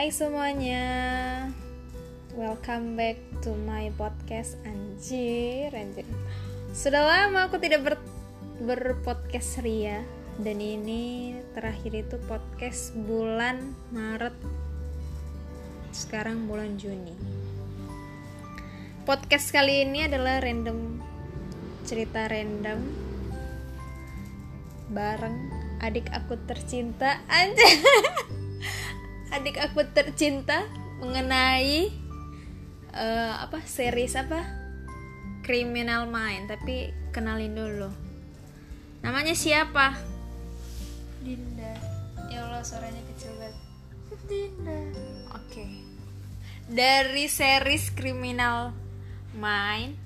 Hai semuanya. Welcome back to my podcast Anjir Anjir Sudah lama aku tidak ber, berpodcast Ria. Dan ini terakhir itu podcast bulan Maret. Sekarang bulan Juni. Podcast kali ini adalah random Cerita random. Bareng adik aku tercinta Anjir adik aku tercinta mengenai uh, apa series apa? Criminal Mind tapi kenalin dulu. Namanya siapa? Dinda. Ya Allah suaranya kecil banget. Dinda. Oke. Okay. dari series Criminal Mind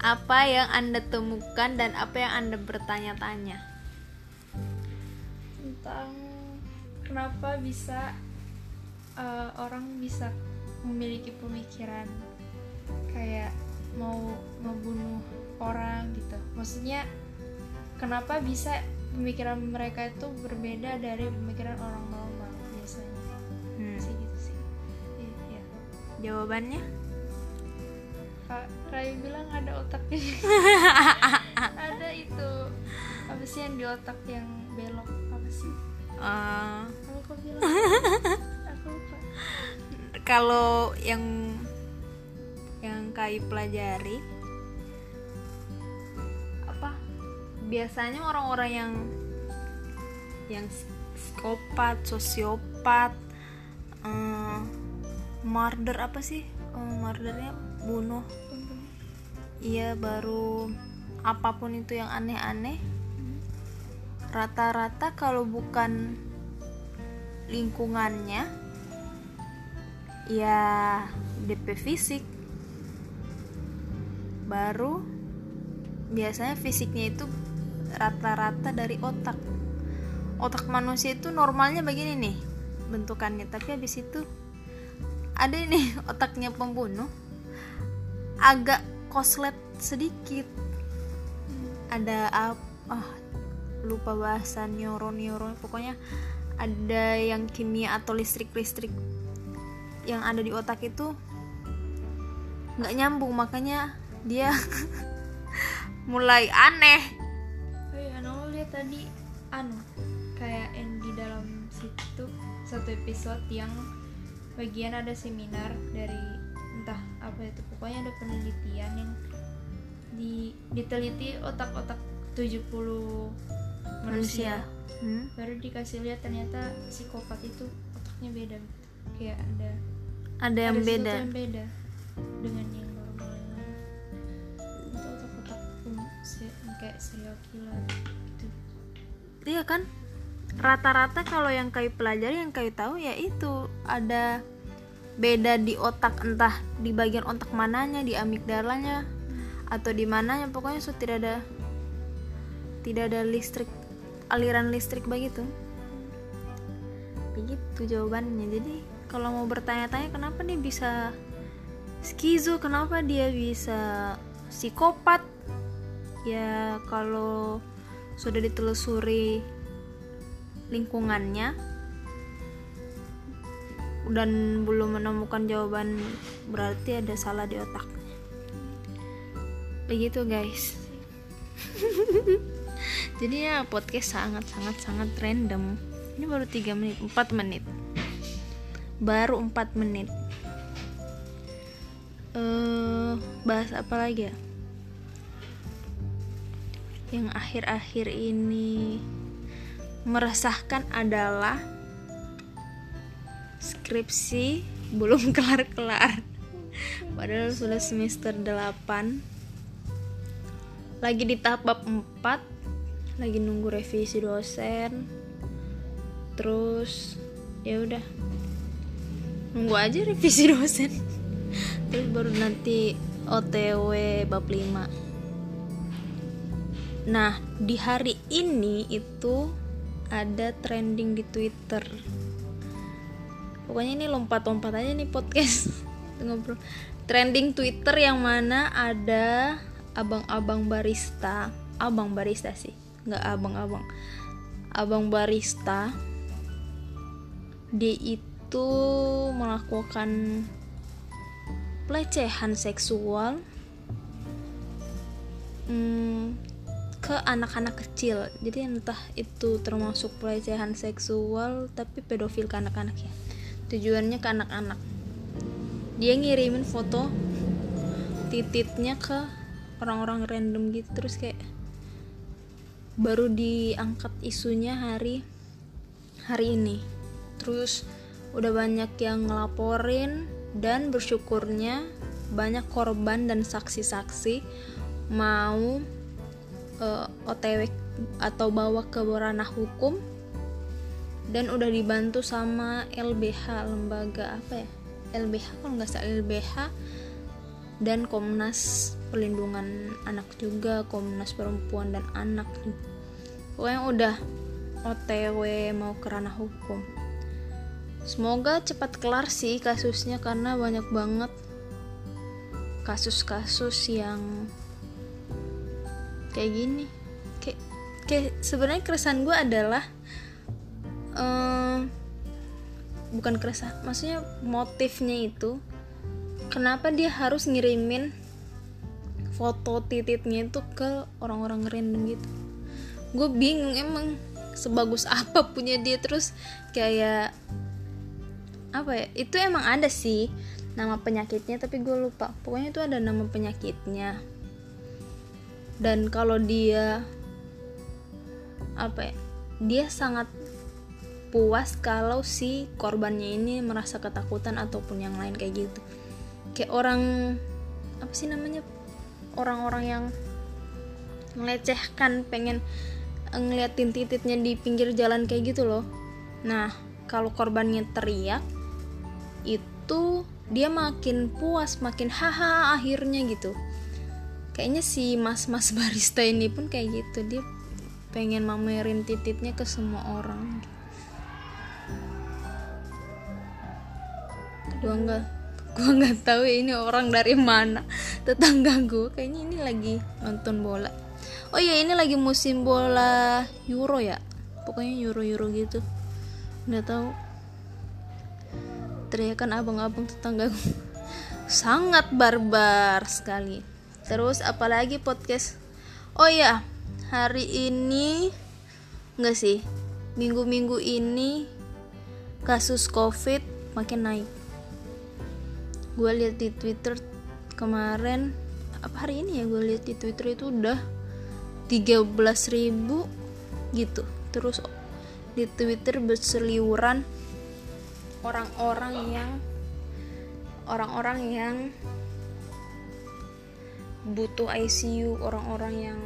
apa yang anda temukan dan apa yang anda bertanya-tanya? Tentang kenapa bisa uh, orang bisa memiliki pemikiran kayak mau membunuh orang gitu. Maksudnya kenapa bisa pemikiran mereka itu berbeda dari pemikiran orang normal biasanya? Hmm. sih gitu sih. Iya jawabannya? Kak Rai bilang ada otaknya ada itu. Apa sih yang di otak yang belok? Apa sih uh, kalau yang yang kai pelajari apa? Biasanya orang-orang yang yang psikopat sosiopat uh, murder apa sih? Uh, murdernya bunuh. Iya baru apa pun itu yang aneh-aneh rata-rata kalau bukan lingkungannya ya DP fisik. Baru biasanya fisiknya itu rata-rata dari otak. Otak manusia itu normalnya begini nih bentukannya. Tapi habis itu ada ini otaknya pembunuh agak koslet sedikit. Ada apa oh, lupa bahasa neuron neuron pokoknya ada yang kimia atau listrik listrik yang ada di otak itu nggak nyambung makanya dia mulai aneh. Oh iya anu lihat tadi anu kayak yang di dalam situ satu episode yang bagian ada seminar dari entah apa itu pokoknya ada penelitian yang di diteliti otak-otak 70 manusia, Hmm? baru dikasih lihat ternyata psikopat itu otaknya beda. Kayak ada ada yang ada beda. yang beda dengan yang normal. Yang lain itu otak-otak kayak serial killer gitu. Iya kan? Rata-rata kalau yang kayu pelajari yang kayu tahu ya itu. Ada beda di otak entah di bagian otak mananya di amigdalanya hmm. atau di mananya. Pokoknya so tidak ada tidak ada listrik aliran listrik begitu? Begitu jawabannya. Jadi kalau mau bertanya-tanya kenapa dia bisa skizo? Kenapa dia bisa psikopat? Ya kalau sudah ditelusuri lingkungannya dan belum menemukan jawaban berarti ada salah di otaknya. Begitu guys jadi ya podcast sangat sangat sangat random. Ini baru 3 menit 4 menit. Baru 4 menit. Uh, bahas apa lagi ya? Yang akhir-akhir ini meresahkan adalah skripsi belum kelar-kelar. Padahal sudah semester 8 lagi di tahap 4 lagi nunggu revisi dosen. Terus ya udah. Nunggu aja revisi dosen. Terus baru nanti OTW bab 5 nah di hari ini itu ada trending di Twitter. Pokoknya ini lompat-lompat aja nih podcast. Ngobrol. Trending Twitter yang mana ada abang-abang barista. Abang barista sih nggak abang-abang. Abang barista dia itu melakukan pelecehan seksual hmm, ke anak-anak kecil. Jadi entah itu termasuk pelecehan seksual tapi pedofil ke anak-anak ya. Tujuannya ke anak-anak. Dia ngirimin foto tititnya ke orang-orang random gitu terus kayak baru diangkat isunya hari hari ini. Terus udah banyak yang ngelaporin dan bersyukurnya banyak korban dan saksi-saksi mau uh, eh, OTW atau bawa ke ranah hukum dan udah dibantu sama LBH lembaga apa ya? LBH kalau nggak salah LBH dan Komnas Perlindungan Anak juga Komnas Perempuan dan Anak. Pokoknya udah OTW mau ke ranah hukum. Semoga cepat kelar sih kasusnya karena banyak banget kasus-kasus yang kayak gini. Kayak kayak sebenarnya keresahan gue adalah um, bukan keresahan maksudnya motifnya itu kenapa dia harus ngirimin foto tititnya itu ke orang-orang random gitu? Gue bingung emang sebagus apa punya dia. Terus kayak apa ya itu emang ada sih nama penyakitnya tapi gue lupa. Pokoknya itu ada nama penyakitnya. Dan kalau dia apa ya dia sangat puas kalau si korbannya ini merasa ketakutan ataupun yang lain kayak gitu kayak orang apa sih namanya orang-orang yang melecehkan pengen ngeliatin tititnya di pinggir jalan kayak gitu loh. Nah kalau korbannya teriak itu dia makin puas makin haha akhirnya gitu. Kayaknya si mas-mas barista ini pun kayak gitu. Dia pengen mamerin tititnya ke semua orang. Gua nggak gua nggak tahu ya ini orang dari mana. Tetangga gue kayaknya ini lagi nonton bola. Oh iya ini lagi musim bola Euro ya? Pokoknya Euro Euro gitu. Nggak tahu. Teriakan abang-abang tetangga gue sangat barbar sekali. Terus apalagi podcast? Oh ya hari ini enggak sih? Minggu-minggu ini kasus covid makin naik gue lihat di twitter kemarin apa hari ini ya gue lihat di twitter itu udah 13 ribu gitu. Terus di twitter berseliuran orang-orang yang orang-orang yang butuh ICU orang-orang yang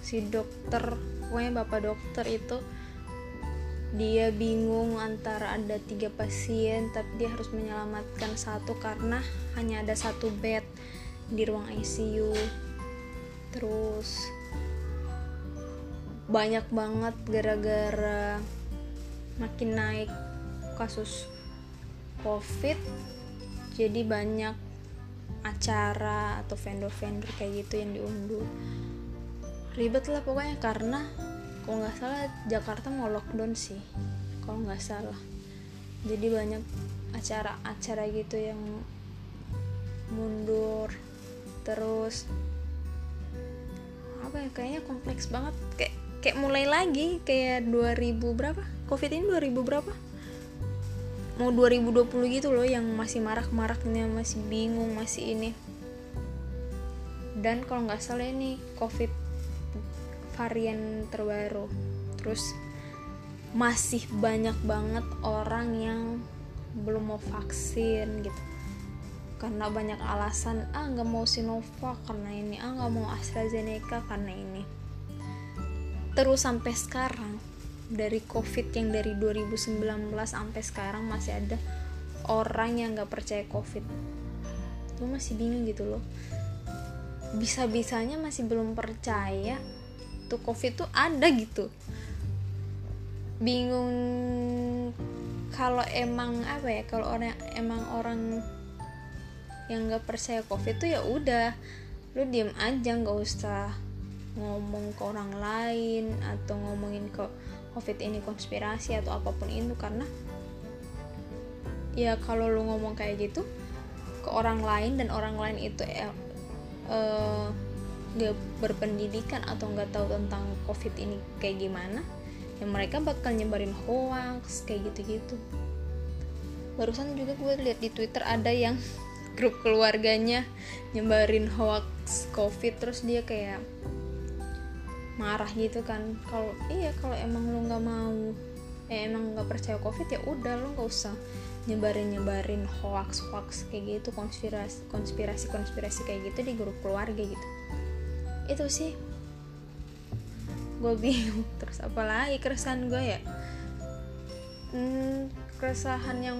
si dokter pokoknya bapak dokter itu dia bingung antara ada tiga pasien tapi dia harus menyelamatkan satu karena hanya ada satu bed di ruang ICU terus banyak banget gara-gara makin naik kasus covid jadi banyak acara atau vendor-vendor kayak gitu yang diunduh. Ribet lah pokoknya karena kalau nggak salah Jakarta mau lockdown sih kalau nggak salah. Jadi banyak acara-acara gitu yang mundur terus apa ya kayaknya kompleks banget. Kayak kayak mulai lagi kayak 2000 berapa? Covid ini 2000 berapa? Mau 2020 gitu loh yang masih marak-maraknya masih bingung masih ini. Dan kalau nggak salah ini covid varian terbaru. Terus masih banyak banget orang yang belum mau vaksin gitu. Karena banyak alasan ah nggak mau Sinovac karena ini. Ah nggak mau AstraZeneca karena ini. Terus sampai sekarang dari covid yang dari 2019 sampai sekarang masih ada orang yang nggak percaya covid. Lu masih bingung gitu loh. Bisa-bisanya masih belum percaya tuh covid tuh ada gitu. Bingung kalau emang apa ya kalau orang emang orang yang nggak percaya covid tuh ya udah lu diem aja nggak usah ngomong ke orang lain atau ngomongin ke covid ini konspirasi atau apa pun itu karena ya kalau lu ngomong kayak gitu ke orang lain dan orang lain itu eh, eh, nggak berpendidikan atau nggak tahu tentang covid ini kayak gimana ya mereka bakal nyebarin hoax kayak gitu-gitu. Barusan juga gue lihat di twitter ada yang grup keluarganya nyebarin hoax covid terus dia kayak marah gitu kan. Kalau iya kalau emang lu nggak mau eh, emang nggak percaya covid ya udah lu nggak usah nyebarin nyebarin hoax hoax kayak gitu konspirasi konspirasi konspirasi kayak gitu di grup keluarga gitu itu sih. Gue bingung. Terus apa lagi keresahan gue ya? Hmm, keresahan yang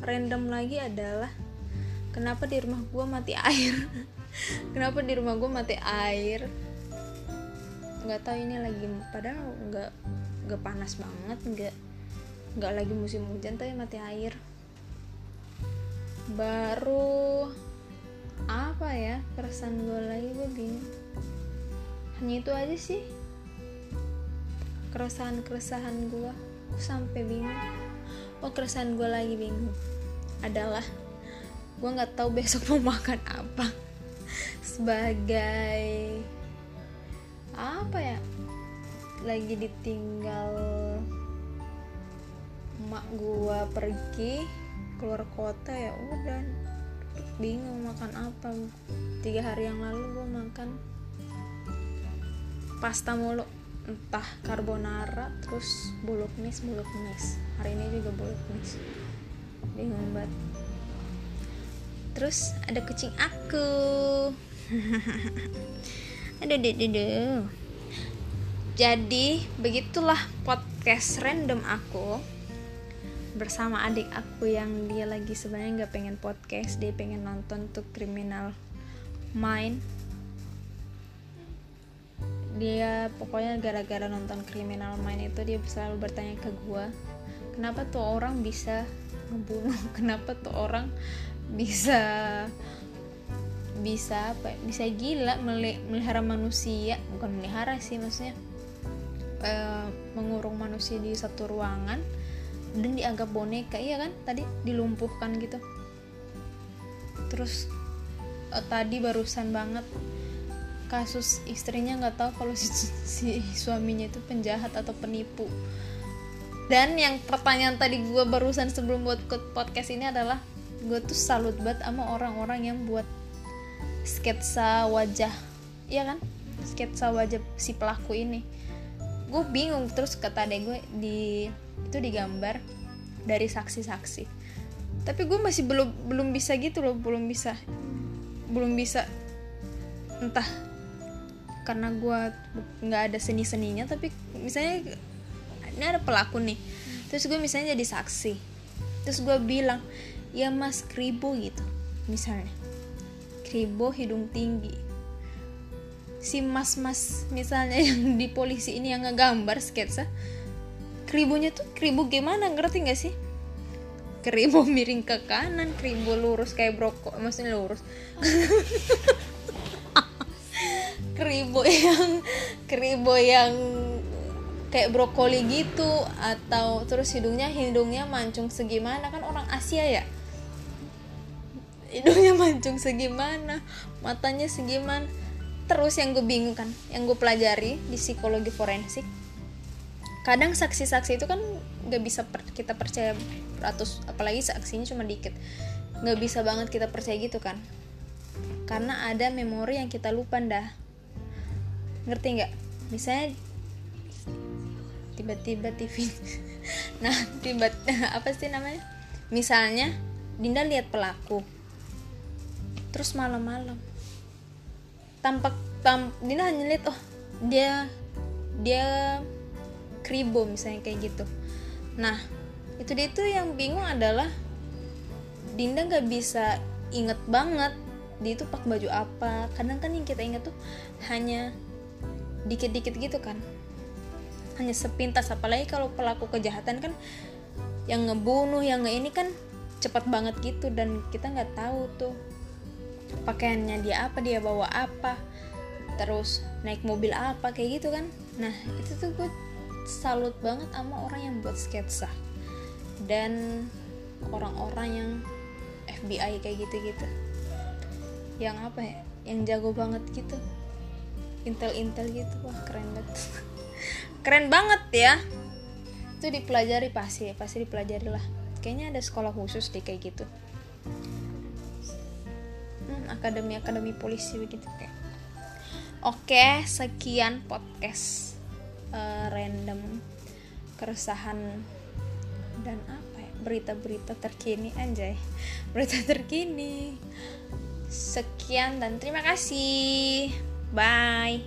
random lagi adalah kenapa di rumah gue mati air? Kenapa di rumah gue mati air? Nggak tahu ini lagi padahal nggak nggak panas banget nggak nggak lagi musim hujan tapi mati air. Baru apa ya keresahan gue lagi gue bingung hanya itu aja sih. Keresahan keresahan gue sampai bingung. Oh keresahan gue lagi bingung. Adalah gue nggak tahu besok mau makan apa. Sebagai apa ya? Lagi ditinggal emak gua pergi keluar kota ya udah. Bingung makan apa. Tiga hari yang lalu gua makan pasta mulu. Entah carbonara terus bolognese bolognese hari ini juga bolognese bingung banget. Terus ada kucing aku. Aduh aduh aduh. Jadi begitulah podcast random aku bersama adik aku yang dia lagi sebenarnya nggak pengen podcast dia pengen nonton tuh criminal mind dia pokoknya gara-gara nonton criminal mind itu dia selalu bertanya ke gue kenapa tuh orang bisa ngebunuh? Kenapa tuh orang bisa bisa apa ya, bisa gila melihara manusia? Bukan melihara sih maksudnya e, mengurung manusia di satu ruangan dan dianggap boneka iya kan? Tadi dilumpuhkan gitu. Terus e, tadi barusan banget kasus istrinya nggak tahu kalau si, si suaminya itu penjahat atau penipu. Dan yang pertanyaan tadi gue barusan sebelum buat podcast ini adalah gue tuh salut banget sama orang-orang yang buat sketsa wajah iya kan? Sketsa wajah si pelaku ini. Gue bingung terus kata adek gue di itu digambar dari saksi-saksi. Tapi gue masih belum belum bisa gitu loh belum bisa belum bisa entah karena gue nggak ada seni seninya tapi misalnya ini ada pelaku nih. Terus gue misalnya jadi saksi. Terus gue bilang ya mas kribo gitu. Misalnya kribo hidung tinggi. Si mas-mas misalnya yang di polisi ini yang ngegambar sketsa kribonya tuh kribo gimana ngerti gak sih? Kribo miring ke kanan kribo lurus kayak brokok maksudnya lurus kribo yang kribo yang kayak brokoli gitu atau terus hidungnya hidungnya mancung segimana. Kan orang Asia ya? Hidungnya mancung segimana matanya segimana terus yang gue bingung kan yang gue pelajari di psikologi forensik kadang saksi-saksi itu kan nggak bisa per, kita percaya ratus apalagi saksinya cuma dikit nggak bisa banget kita percaya gitu kan. Karena ada memori yang kita lupa dah ngerti nggak? Misalnya tiba-tiba TV nah tiba apa sih namanya? Misalnya Dinda lihat pelaku terus malam-malam tampak tam Dinda hanya lihat oh dia dia kribo misalnya kayak gitu. Nah itu dia itu yang bingung adalah Dinda nggak bisa inget banget dia itu pakai baju apa. Kadang kan yang kita inget tuh hanya dikit-dikit gitu kan. Hanya sepintas apalagi kalau pelaku kejahatan kan yang ngebunuh yang nge ini kan cepat banget gitu dan kita nggak tahu tuh pakaiannya dia apa dia bawa apa terus naik mobil apa kayak gitu kan. Nah itu tuh gue salut banget sama orang yang buat sketsa dan orang-orang yang FBI kayak gitu-gitu. Yang apa ya yang jago banget gitu intel-intel gitu wah keren banget. Keren banget ya. Itu dipelajari pasti pasti dipelajari lah. Kayaknya ada sekolah khusus deh kayak gitu. Hmm, akademi akademi polisi begitu kayak. Oke sekian podcast uh, random keresahan dan apa ya berita-berita terkini anjay. Berita terkini. Sekian dan terima kasih bye